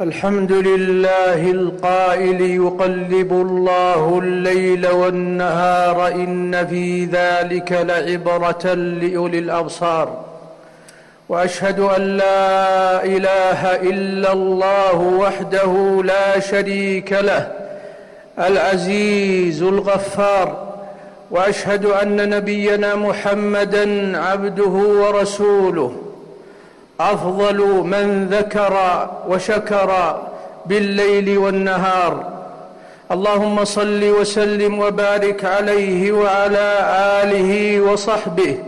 الحمد لله القائل يقلب الله الليل والنهار إن في ذلك لعبرة لأولي الأبصار. وأشهد أن لا إله إلا الله وحده لا شريك له العزيز الغفار. وأشهد أن نبينا محمدا عبده ورسوله. أفضل من ذكر وشكر بالليل والنهار. اللهم صل وسلم وبارك عليه وعلى آله وصحبه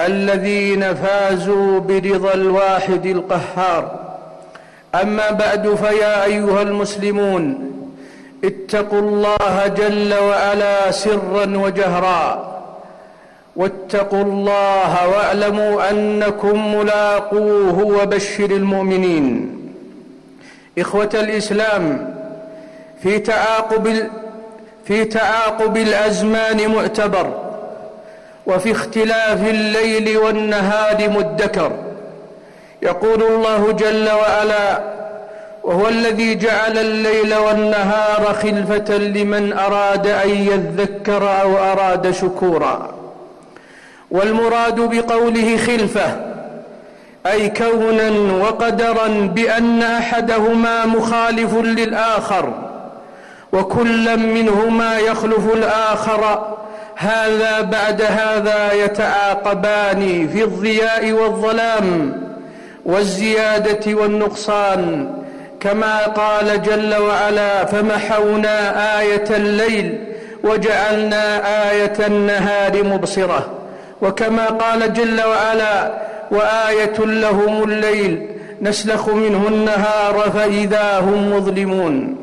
الذين فازوا برضا الواحد القهار. أما بعد فيا أيها المسلمون اتقوا الله جل وعلا سرا وجهرا. واتقوا الله واعلموا أنكم ملاقوه وبشر المؤمنين. إخوة الإسلام في تعاقب في تعاقب الأزمان معتبر وفي اختلاف الليل والنهار مدكر. يقول الله جل وعلا وهو الذي جعل الليل والنهار خلفة لمن أراد أن يذكر أو أراد شكورا. والمراد بقوله خلفة أي كونا وقدرا بأن أحدهما مخالف للآخر وكلا منهما يخلف الآخر هذا بعد هذا يتعاقبان في الضياء والظلام والزيادة والنقصان. كما قال جل وعلا فمحونا آية الليل وجعلنا آية النهار مبصرة. وكما قال جل وعلا وآية لهم الليل نسلخ منه النهار فإذا هم مظلمون.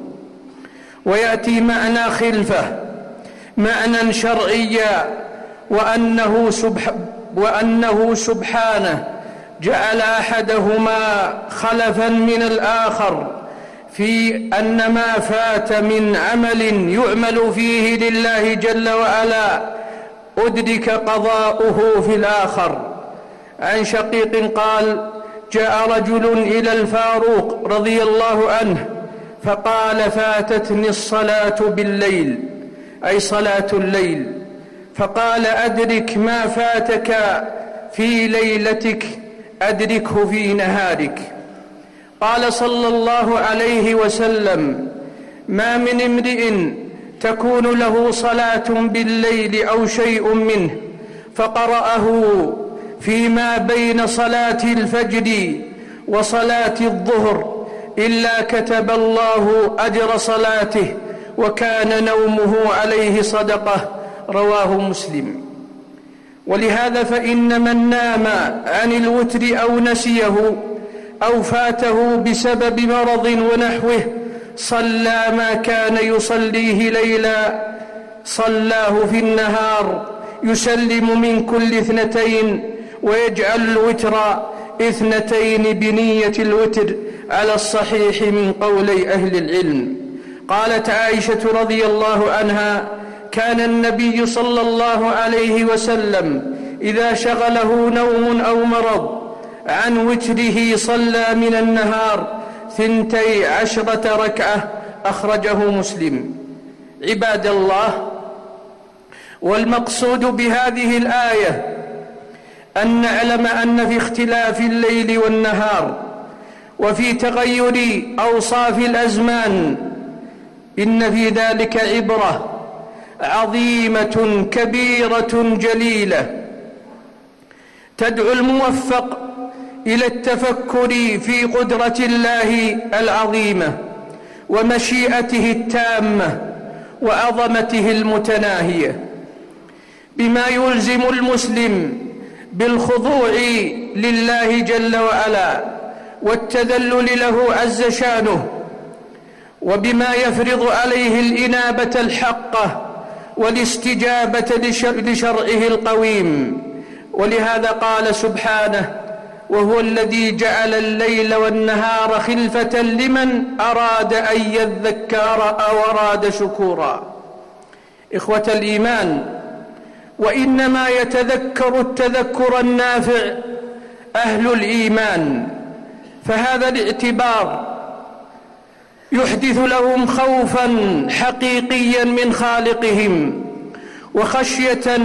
ويأتي معنى خلفة معنى شرعيا وأنه, سبح وأنه سبحانه جعل أحدهما خلفا من الآخر في أن ما فات من عمل يعمل فيه لله جل وعلا. أدرك قضاؤه في الآخر. عن شقيق قال جاء رجل إلى الفاروق رضي الله عنه فقال فاتتني الصلاة بالليل أي صلاة الليل. فقال أدرك ما فاتك في ليلتك أدركه في نهارك. قال صلى الله عليه وسلم ما من امرئ تكون له صلاة بالليل أو شيء منه فقرأه فيما بين صلاة الفجر وصلاة الظهر إلا كتب الله أجر صلاته وكان نومه عليه صدقة رواه مسلم. ولهذا فإن من نام عن الوتر أو نسيه أو فاته بسبب مرض ونحوه صلى ما كان يصليه ليلا. صلاه في النهار يسلم من كل اثنتين ويجعل الوتر اثنتين بنية الوتر على الصحيح من قولي أهل العلم. قالت عائشة رضي الله عنها كان النبي صلى الله عليه وسلم إذا شغله نوم أو مرض عن وتره صلى من النهار ثنتي عشرة ركعة أخرجه مسلم. عباد الله والمقصود بهذه الآية أن نعلم أن في اختلاف الليل والنهار وفي تغير أوصاف الأزمان إن في ذلك عبرة عظيمة كبيرة جليلة. تدعو الموفق إلى التفكر في قدرة الله العظيمة ومشيئته التامة وعظمته المتناهية. بما يلزم المسلم بالخضوع لله جل وعلا والتذلل له عز شانه وبما يفرض عليه الإنابة الحقة والاستجابة لشرعه القويم. ولهذا قال سبحانه وهو الذي جعل الليل والنهار خلفة لمن أراد أن يذكر أو أراد شكورا. إخوة الإيمان وإنما يتذكر التذكر النافع أهل الإيمان فهذا الاعتبار يحدث لهم خوفا حقيقيا من خالقهم وخشية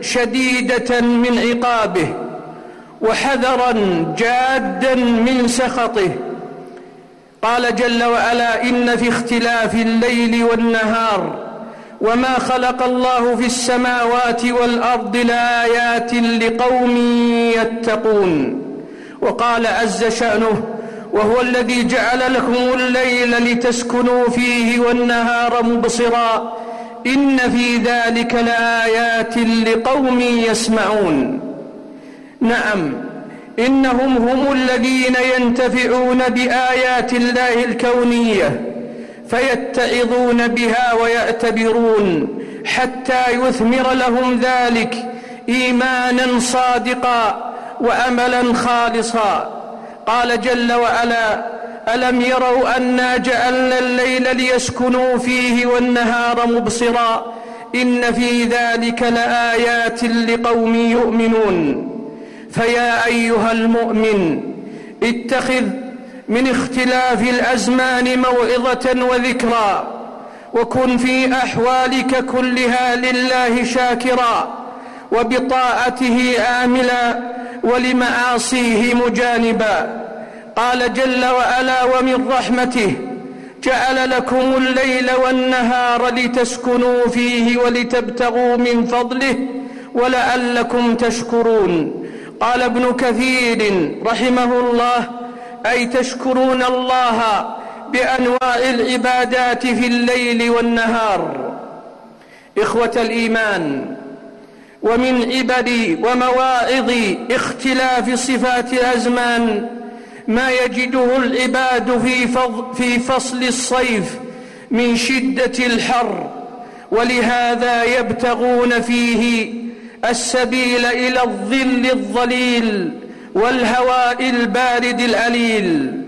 شديدة من عقابه. وحذرا جادا من سخطه. قال جل وعلا إن في اختلاف الليل والنهار وما خلق الله في السماوات والأرض لآيات لقوم يتقون وقال عز شأنه وهو الذي جعل لكم الليل لتسكنوا فيه والنهار مبصرا إن في ذلك لآيات لقوم يسمعون نعم. إنهم هم الذين ينتفعون بآيات الله الكونية فيتعظون بها ويعتبرون حتى يثمر لهم ذلك إيمانا صادقا وأملا خالصا. قال جل وعلا ألم يروا أنا جعلنا الليل ليسكنوا فيه والنهار مبصرا؟ إن في ذلك لآيات لقوم يؤمنون. فيا أيها المؤمن اتخذ من اختلاف الأزمان موعظة وذكرى وكن في أحوالك كلها لله شاكرا وبطاعته آملا ولمعاصيه مجانبا. قال جل وعلا ومن رحمته جعل لكم الليل والنهار لتسكنوا فيه ولتبتغوا من فضله ولعلكم تشكرون قال ابن كثير رحمه الله أي تشكرون الله بأنواع العبادات في الليل والنهار. إخوة الإيمان ومن عبد ومواعظ اختلاف صفات الأزمان ما يجده العباد في, في فصل الصيف من شدة الحر ولهذا يبتغون فيه السبيل إلى الظل الظليل والهواء البارد الأليل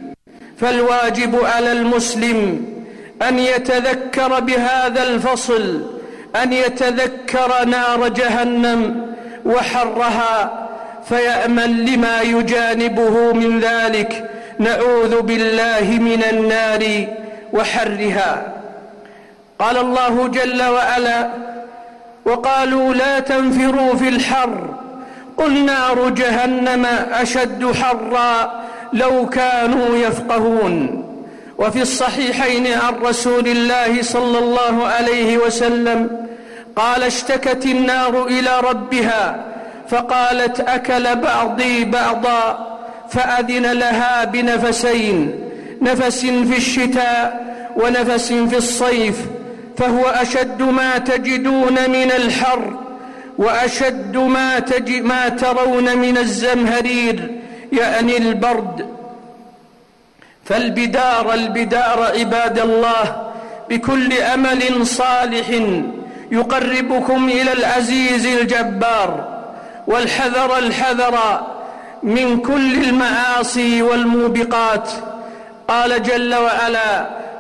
فالواجب على المسلم أن يتذكر بهذا الفصل أن يتذكر نار جهنم وحرها فيأمن لما يجانبه من ذلك. نعوذ بالله من النار وحرها. قال الله جل وعلا وقالوا لا تنفروا في الحر. قل نار جهنم أشد حرا لو كانوا يفقهون. وفي الصحيحين عن رسول الله صلى الله عليه وسلم قال اشتكت النار إلى ربها فقالت أكل بعضي بعضا فأذن لها بنفسين نفس في الشتاء ونفس في الصيف فهو أشد ما تجدون من الحر وأشد ما, تج ما ترون من الزمهرير يعني البرد. فالبدار البدار عباد الله بكل أمل صالح يقربكم إلى العزيز الجبار والحذر الحذر من كل المعاصي والموبقات. قال جل وعلا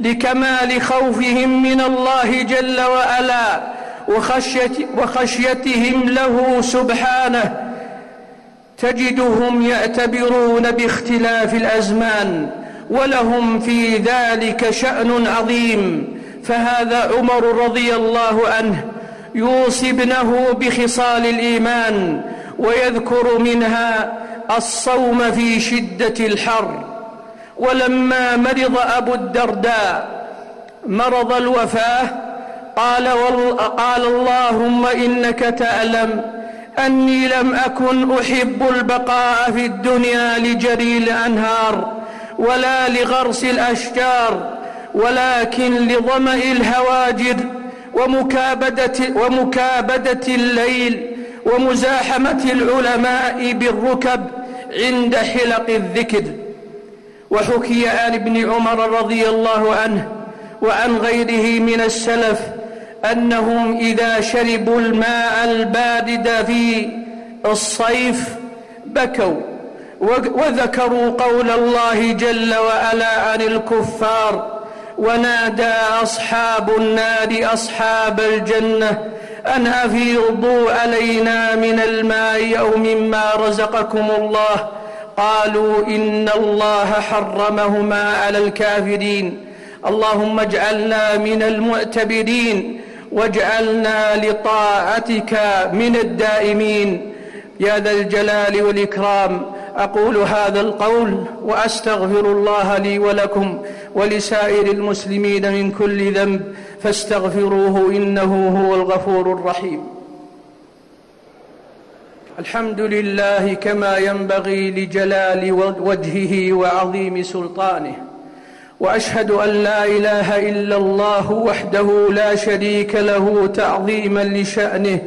لكمال خوفهم من الله جل وعلا وخشيتهم له سبحانه. تجدهم يعتبرون باختلاف الأزمان ولهم في ذلك شأن عظيم. فهذا عمر رضي الله عنه يوصي ابنه بخصال الإيمان ويذكر منها الصوم في شدة الحر. ولما مرض أبو الدرداء مرض الوفاة قال, قال اللهم إنك تعلم أني لم أكن أحب البقاء في الدنيا لجري الأنهار ولا لغرس الأشجار ولكن لظمأ الهواجر ومكابدة, ومكابدة الليل ومزاحمة العلماء بالركب عند حلق الذكر. وحكي عن ابن عمر رضي الله عنه وعن غيره من السلف أنهم إذا شربوا الماء البارد في الصيف بكوا وذكروا قول الله جل وعلا عن الكفار ونادى أصحاب النار أصحاب الجنة أن أفيضوا علينا من الماء أو مما رزقكم الله قالوا إن الله حرمهما على الكافرين. اللهم اجعلنا من المعتبرين واجعلنا لطاعتك من الدائمين. يا ذا الجلال والإكرام أقول هذا القول وأستغفر الله لي ولكم ولسائر المسلمين من كل ذنب فاستغفروه إنه هو الغفور الرحيم. الحمد لله كما ينبغي لجلال وجهه وعظيم سلطانه. وأشهد أن لا إله إلا الله وحده لا شريك له تعظيما لشأنه.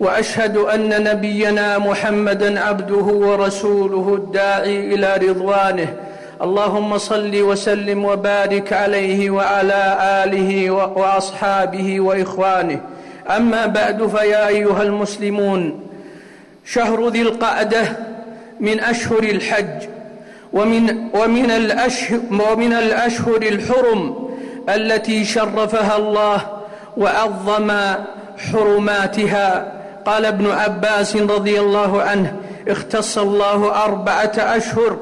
وأشهد أن نبينا محمدا عبده ورسوله الداعي إلى رضوانه. اللهم صل وسلم وبارك عليه وعلى آله وأصحابه وإخوانه. أما بعد فيا أيها المسلمون شهر ذي القعدة من أشهر الحج ومن ومن الاشهر ومن الأشهر الحرم التي شرفها الله وعظم حرماتها. قال ابن عباس رضي الله عنه اختص الله أربعة أشهر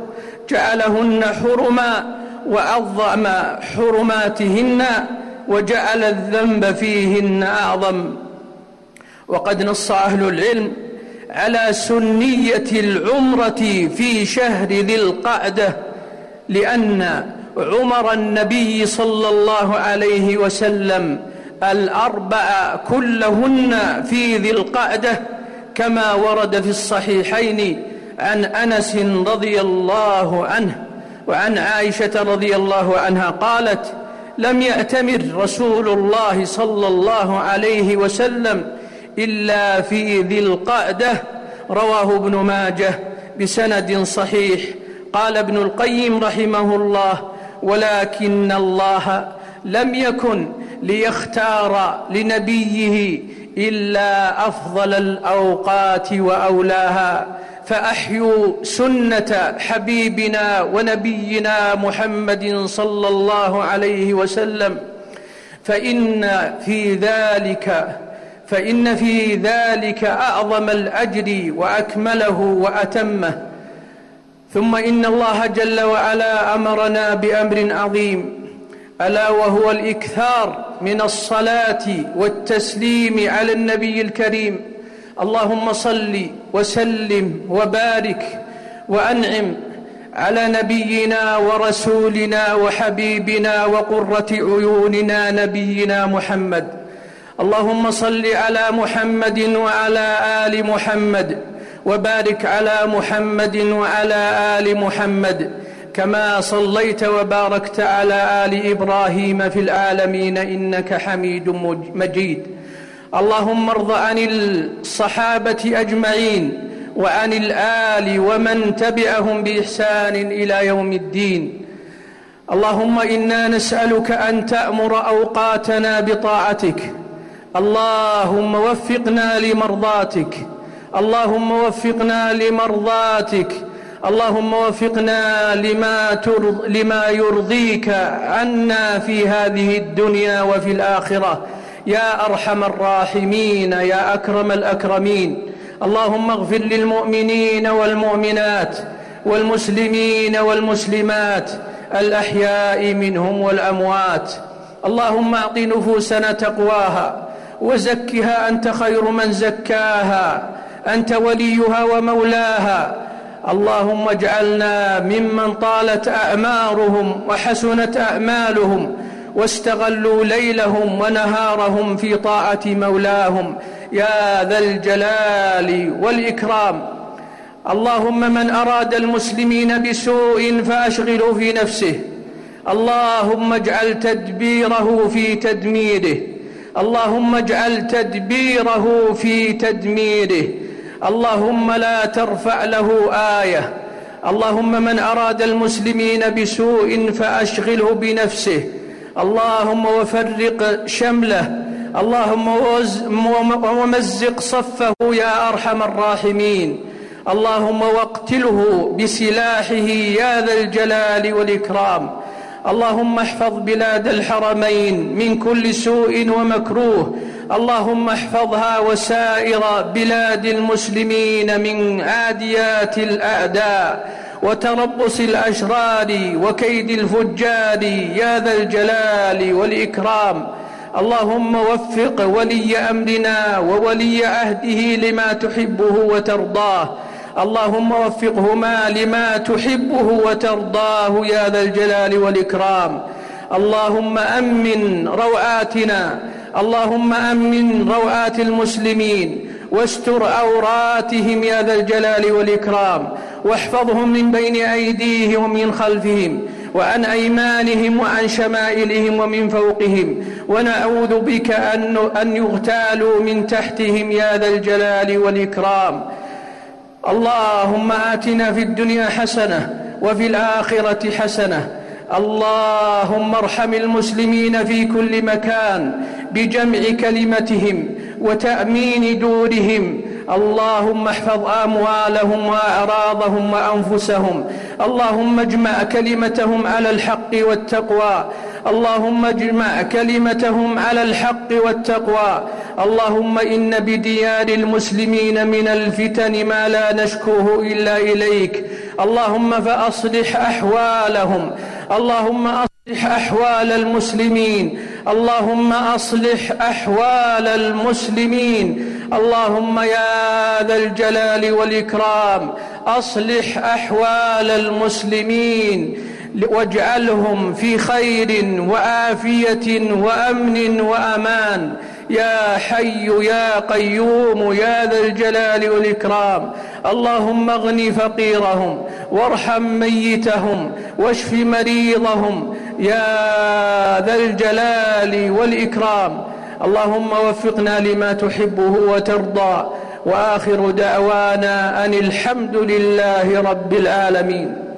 جعلهن حرما وعظم حرماتهن وجعل الذنب فيهن أعظم. وقد نص أهل العلم على سنية العمرة في شهر ذي القعدة لأن عمر النبي صلى الله عليه وسلم الأربع كلهن في ذي القعدة كما ورد في الصحيحين عن أنس رضي الله عنه وعن عائشة رضي الله عنها قالت لم يأتمر رسول الله صلى الله عليه وسلم إلا في ذي القعدة رواه ابن ماجه بسند صحيح. قال ابن القيم رحمه الله ولكن الله لم يكن ليختار لنبيه إلا أفضل الأوقات وأولاها. فأحيوا سنة حبيبنا ونبينا محمد صلى الله عليه وسلم فإن في ذلك فإن في ذلك أعظم الأجر وأكمله وأتمه. ثم إن الله جل وعلا أمرنا بأمر عظيم ألا وهو الإكثار من الصلاة والتسليم على النبي الكريم. اللهم صل وسلم وبارك وأنعم على نبينا ورسولنا وحبيبنا وقرة عيوننا نبينا محمد. اللهم صل على محمد وعلى آل محمد وبارك على محمد وعلى آل محمد كما صليت وباركت على آل إبراهيم في العالمين إنك حميد مجيد. اللهم ارض عن الصحابة أجمعين وعن الآل ومن تبعهم بإحسان إلى يوم الدين. اللهم إنا نسألك أن تأمر أوقاتنا بطاعتك اللهم وفقنا لمرضاتك. اللهم وفقنا لمرضاتك. اللهم وفقنا لما, ترض لما يرضيك عنا في هذه الدنيا وفي الآخرة. يا أرحم الراحمين يا أكرم الأكرمين. اللهم اغفر للمؤمنين والمؤمنات والمسلمين والمسلمات الأحياء منهم والأموات. اللهم أعط نفوسنا تقواها. وزكها أنت خير من زكاها أنت وليها ومولاها. اللهم اجعلنا ممن طالت أعمارهم وحسنت أعمالهم واستغلوا ليلهم ونهارهم في طاعة مولاهم. يا ذا الجلال والإكرام. اللهم من أراد المسلمين بسوء فأشغله في نفسه. اللهم اجعل تدبيره في تدميره. اللهم اجعل تدبيره في تدميره. اللهم لا ترفع له آية. اللهم من أراد المسلمين بسوء فأشغله بنفسه. اللهم وفرق شمله. اللهم ومزق صفه يا أرحم الراحمين. اللهم واقتله بسلاحه يا ذا الجلال والإكرام. اللهم احفظ بلاد الحرمين من كل سوء ومكروه. اللهم احفظها وسائر بلاد المسلمين من عاديات الأعداء وتربص الأشرار وكيد الفجار. يا ذا الجلال والإكرام. اللهم وفق ولي أمرنا وولي عهده لما تحبه وترضاه. اللهم وفقهما لما تحبه وترضاه يا ذا الجلال والإكرام. اللهم آمن روعاتنا. اللهم آمن روعات المسلمين. واستر عوراتهم يا ذا الجلال والإكرام. واحفظهم من بين أيديهم ومن خلفهم. وعن أيمانهم وعن شمائلهم ومن فوقهم. ونعوذ بك أن, أن يغتالوا من تحتهم يا ذا الجلال والإكرام. اللهم آتنا في الدنيا حسنة وفي الآخرة حسنة. اللهم ارحم المسلمين في كل مكان بجمع كلمتهم وتأمين دورهم. اللهم احفظ أموالهم وأعراضهم وأنفسهم. اللهم اجمع كلمتهم على الحق والتقوى. اللهم اجمع كلمتهم على الحق والتقوى. اللهم إن بديار المسلمين من الفتن ما لا نشكوه إلا إليك. اللهم فأصلح أحوالهم. اللهم أصلح أحوال المسلمين. اللهم أصلح أحوال المسلمين. اللهم يا ذا الجلال والإكرام أصلح أحوال المسلمين. واجعلهم في خير وعافية وأمن وأمان. يا حي يا قيوم يا ذا الجلال والإكرام. اللهم اغن فقيرهم وارحم ميتهم واشف مريضهم يا ذا الجلال والإكرام. اللهم وفقنا لما تحبه وترضى. وآخر دعوانا أن الحمد لله رب العالمين.